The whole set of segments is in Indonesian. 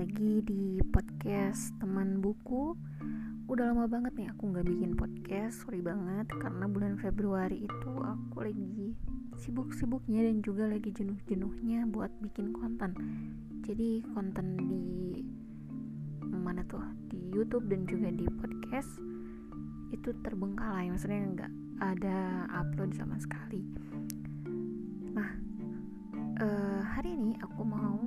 lagi di podcast teman buku. Udah lama banget nih aku gak bikin podcast, sorry banget Karena bulan Februari itu aku lagi sibuk-sibuknya dan juga lagi jenuh-jenuhnya buat bikin konten. Jadi konten di mana tuh, di Youtube dan juga di podcast Itu terbengkalai, maksudnya gak ada upload sama sekali. Nah, uh, hari ini aku mau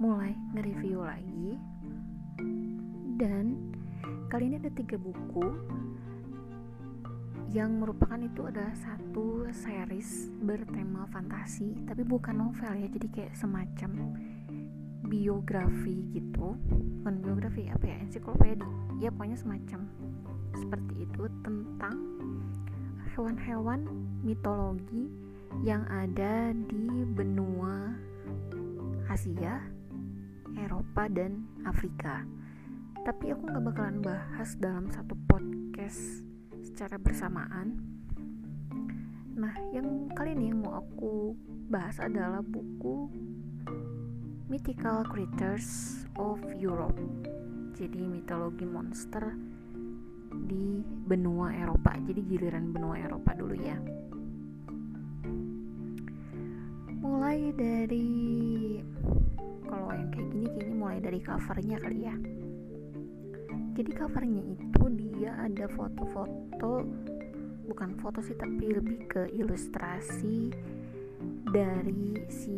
mulai nge-review lagi. Dan kali ini ada tiga buku yang merupakan itu adalah satu series bertema fantasi tapi bukan novel ya jadi kayak semacam biografi gitu. Bukan biografi apa ya ensiklopedi. Ya pokoknya semacam seperti itu tentang hewan-hewan mitologi yang ada di benua Asia Eropa dan Afrika. Tapi aku gak bakalan bahas dalam satu podcast secara bersamaan. Nah yang kali ini yang mau aku bahas adalah buku Mythical Creatures of Europe. Jadi mitologi monster di benua Eropa. Jadi giliran benua Eropa dulu ya. Mulai dari kalau yang kayak gini kayaknya mulai dari covernya kali ya jadi covernya itu dia ada foto-foto bukan foto sih tapi lebih ke ilustrasi dari si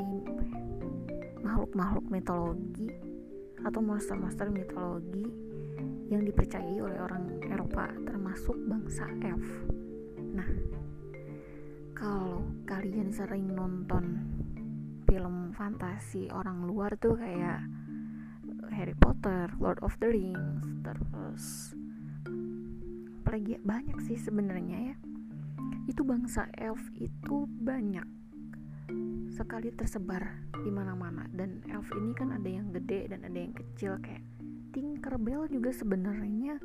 makhluk-makhluk mitologi atau monster-monster mitologi yang dipercayai oleh orang Eropa termasuk bangsa elf. Nah, kalau kalian sering nonton film fantasi orang luar tuh kayak Harry Potter, Lord of the Rings, terus apalagi banyak sih sebenarnya ya. Itu bangsa elf itu banyak sekali tersebar di mana-mana dan elf ini kan ada yang gede dan ada yang kecil kayak Tinkerbell juga sebenarnya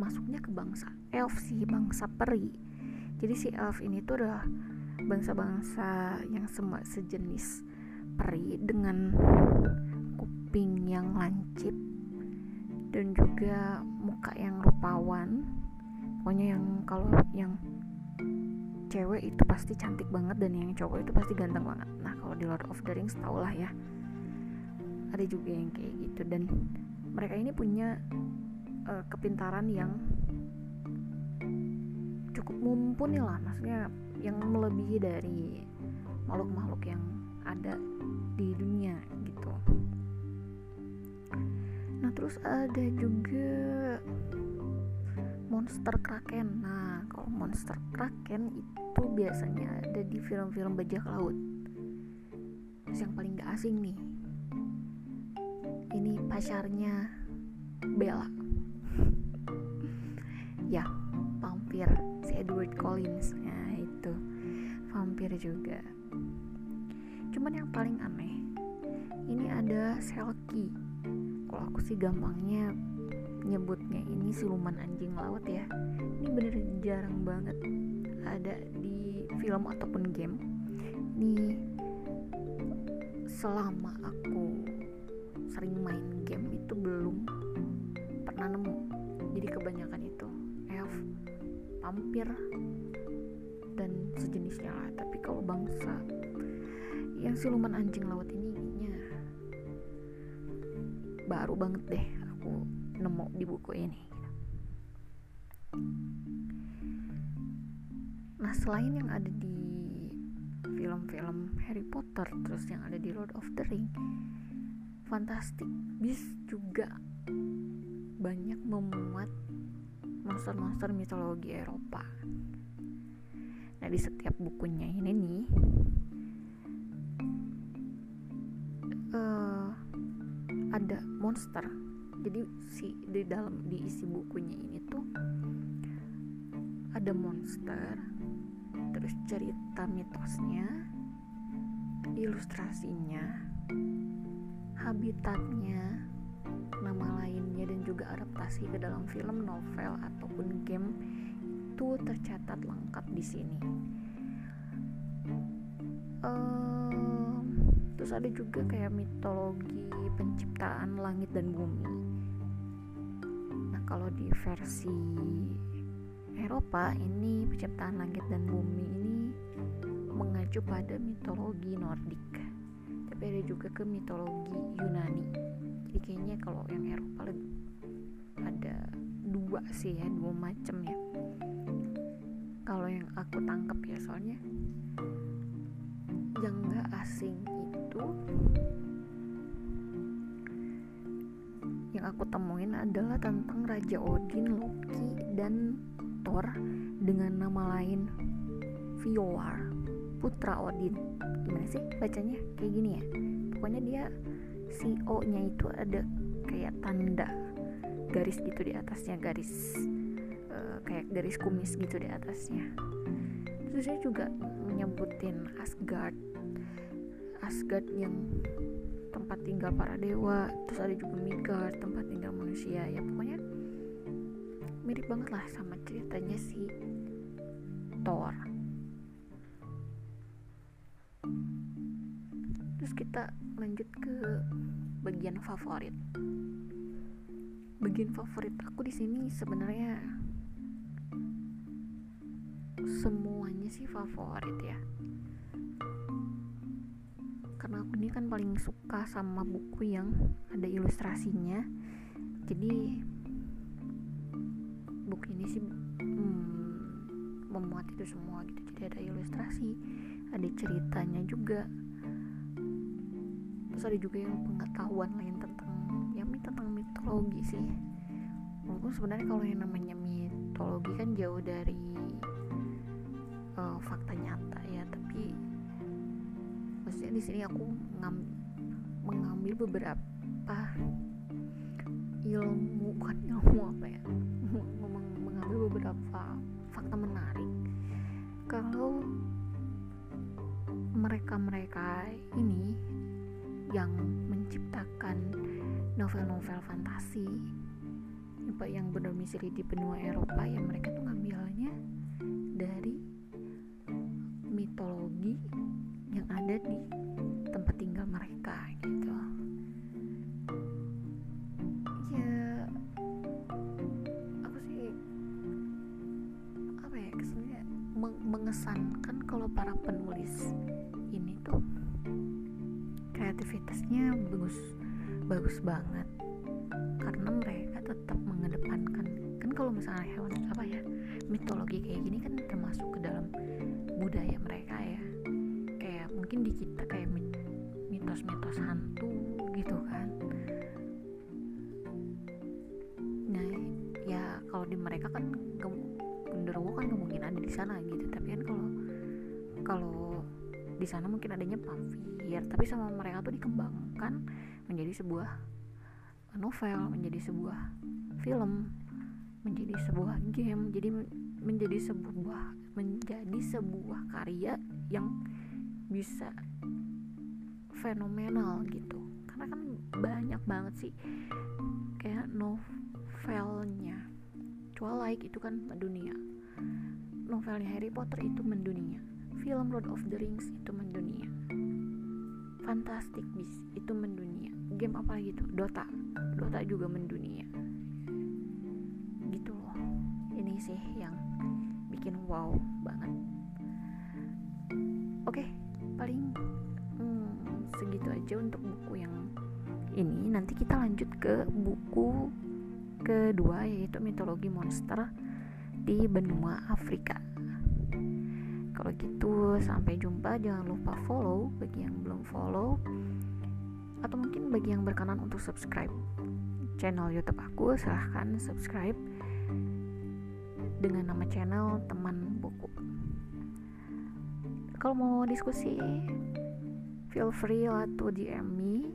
masuknya ke bangsa elf sih, bangsa peri. Jadi si elf ini tuh adalah bangsa-bangsa yang semua sejenis peri dengan kuping yang lancip dan juga muka yang rupawan. Pokoknya yang kalau yang cewek itu pasti cantik banget dan yang cowok itu pasti ganteng banget. Nah kalau di Lord of the Rings tau lah ya. Ada juga yang kayak gitu dan mereka ini punya uh, kepintaran yang cukup mumpuni lah. Maksudnya yang melebihi dari makhluk-makhluk yang ada di dunia gitu. Nah terus ada juga monster kraken. Nah kalau monster kraken itu biasanya ada di film-film bajak laut. Terus yang paling gak asing nih ini pacarnya Bella. Ya vampir si Edward Collins. Nah itu. Vampir juga cuman yang paling aneh. Ini ada Selkie kalau aku sih gampangnya nyebutnya ini siluman anjing laut ya. Ini bener jarang banget ada di film ataupun game. Ini selama aku sering main game itu belum pernah nemu. Jadi kebanyakan itu elf vampir dan sejenisnya lah. Tapi kalau bangsa yang siluman anjing laut ini kayaknya baru banget deh aku nemu di buku ini. Nah selain yang ada di film-film Harry Potter terus yang ada di Lord of the Ring Fantastic Beasts juga banyak memuat monster-monster mitologi Eropa. Nah di setiap bukunya ini nih ada monster. Jadi si di dalam di isi bukunya ini tuh ada monster terus cerita mitosnya ilustrasinya habitatnya nama lainnya dan juga adaptasi ke dalam film novel ataupun game itu tercatat lengkap di sini. Um, terus ada juga kayak mitologi penciptaan langit dan bumi. Nah kalau di versi Eropa ini penciptaan langit dan bumi ini mengacu pada mitologi Nordik. Tapi ada juga ke mitologi Yunani. Jadi kayaknya kalau yang Eropa ada dua sih ya dua macam ya. Kalau yang aku tangkap ya soalnya asing itu yang aku temuin adalah tentang Raja Odin, Loki, dan Thor dengan nama lain Vior, putra Odin. Gimana sih bacanya? Kayak gini ya. Pokoknya dia si O-nya itu ada kayak tanda garis gitu di atasnya, garis uh, kayak garis kumis gitu di atasnya. Terus saya juga menyebutin Asgard Asgard yang tempat tinggal para dewa terus ada juga Midgard tempat tinggal manusia. Ya pokoknya mirip banget lah sama ceritanya si Thor. Terus kita lanjut ke bagian favorit. Bagian favorit aku di sini sebenarnya semuanya sih favorit ya karena aku ini kan paling suka sama buku yang ada ilustrasinya. Jadi buku ini sih hmm, memuat itu semua gitu. Jadi ada ilustrasi ada ceritanya juga. Terus ada juga yang pengetahuan lain tentang ya tentang mitologi sih. Walaupun sebenarnya kalau yang namanya mitologi kan jauh dari uh, fakta nyata ya maksudnya di sini aku ngam, mengambil beberapa ilmu bukan ilmu apa ya mengambil beberapa fakta menarik. Kalau mereka-mereka ini yang menciptakan novel-novel fantasi yang berdomisili di benua Eropa ya mereka tuh ngambilnya dari mitologi yang ada di tempat tinggal mereka gitu. Ya aku sih? Apa ya kesannya mengesankan kalau para penulis ini tuh kreativitasnya bagus bagus banget. Karena mereka tetap mengedepankan. Kan kalau misalnya hewan apa ya mitologi kayak gini kan termasuk ke dalam budaya mereka ya mungkin di kita kayak mitos-mitos hantu gitu kan. Nah ya kalau di mereka kan genderuwo kan mungkin ada di sana gitu. Tapi kan kalau kalau di sana mungkin adanya vampir. Tapi sama mereka tuh dikembangkan menjadi sebuah novel menjadi sebuah film menjadi sebuah game jadi menjadi sebuah menjadi sebuah karya yang bisa fenomenal gitu. Karena kan banyak banget sih kayak novelnya. Twilight itu kan mendunia. Novelnya Harry Potter itu mendunia. Film Lord of the Rings itu mendunia. Fantastic Beasts itu mendunia. Game apa gitu Dota. Dota juga mendunia. Gitu loh. Ini sih yang bikin wow banget. Oke paling hmm, segitu aja untuk buku yang ini. Nanti kita lanjut ke buku kedua yaitu mitologi monster di benua Afrika. Kalau gitu sampai jumpa. Jangan lupa follow bagi yang belum follow. Atau mungkin bagi yang berkenan untuk subscribe channel YouTube aku silahkan subscribe dengan nama channel teman buku kalau mau diskusi feel free lah to DM me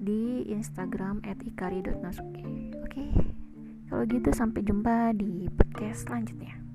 di Instagram @ikari.nasuke oke okay? kalau gitu sampai jumpa di podcast selanjutnya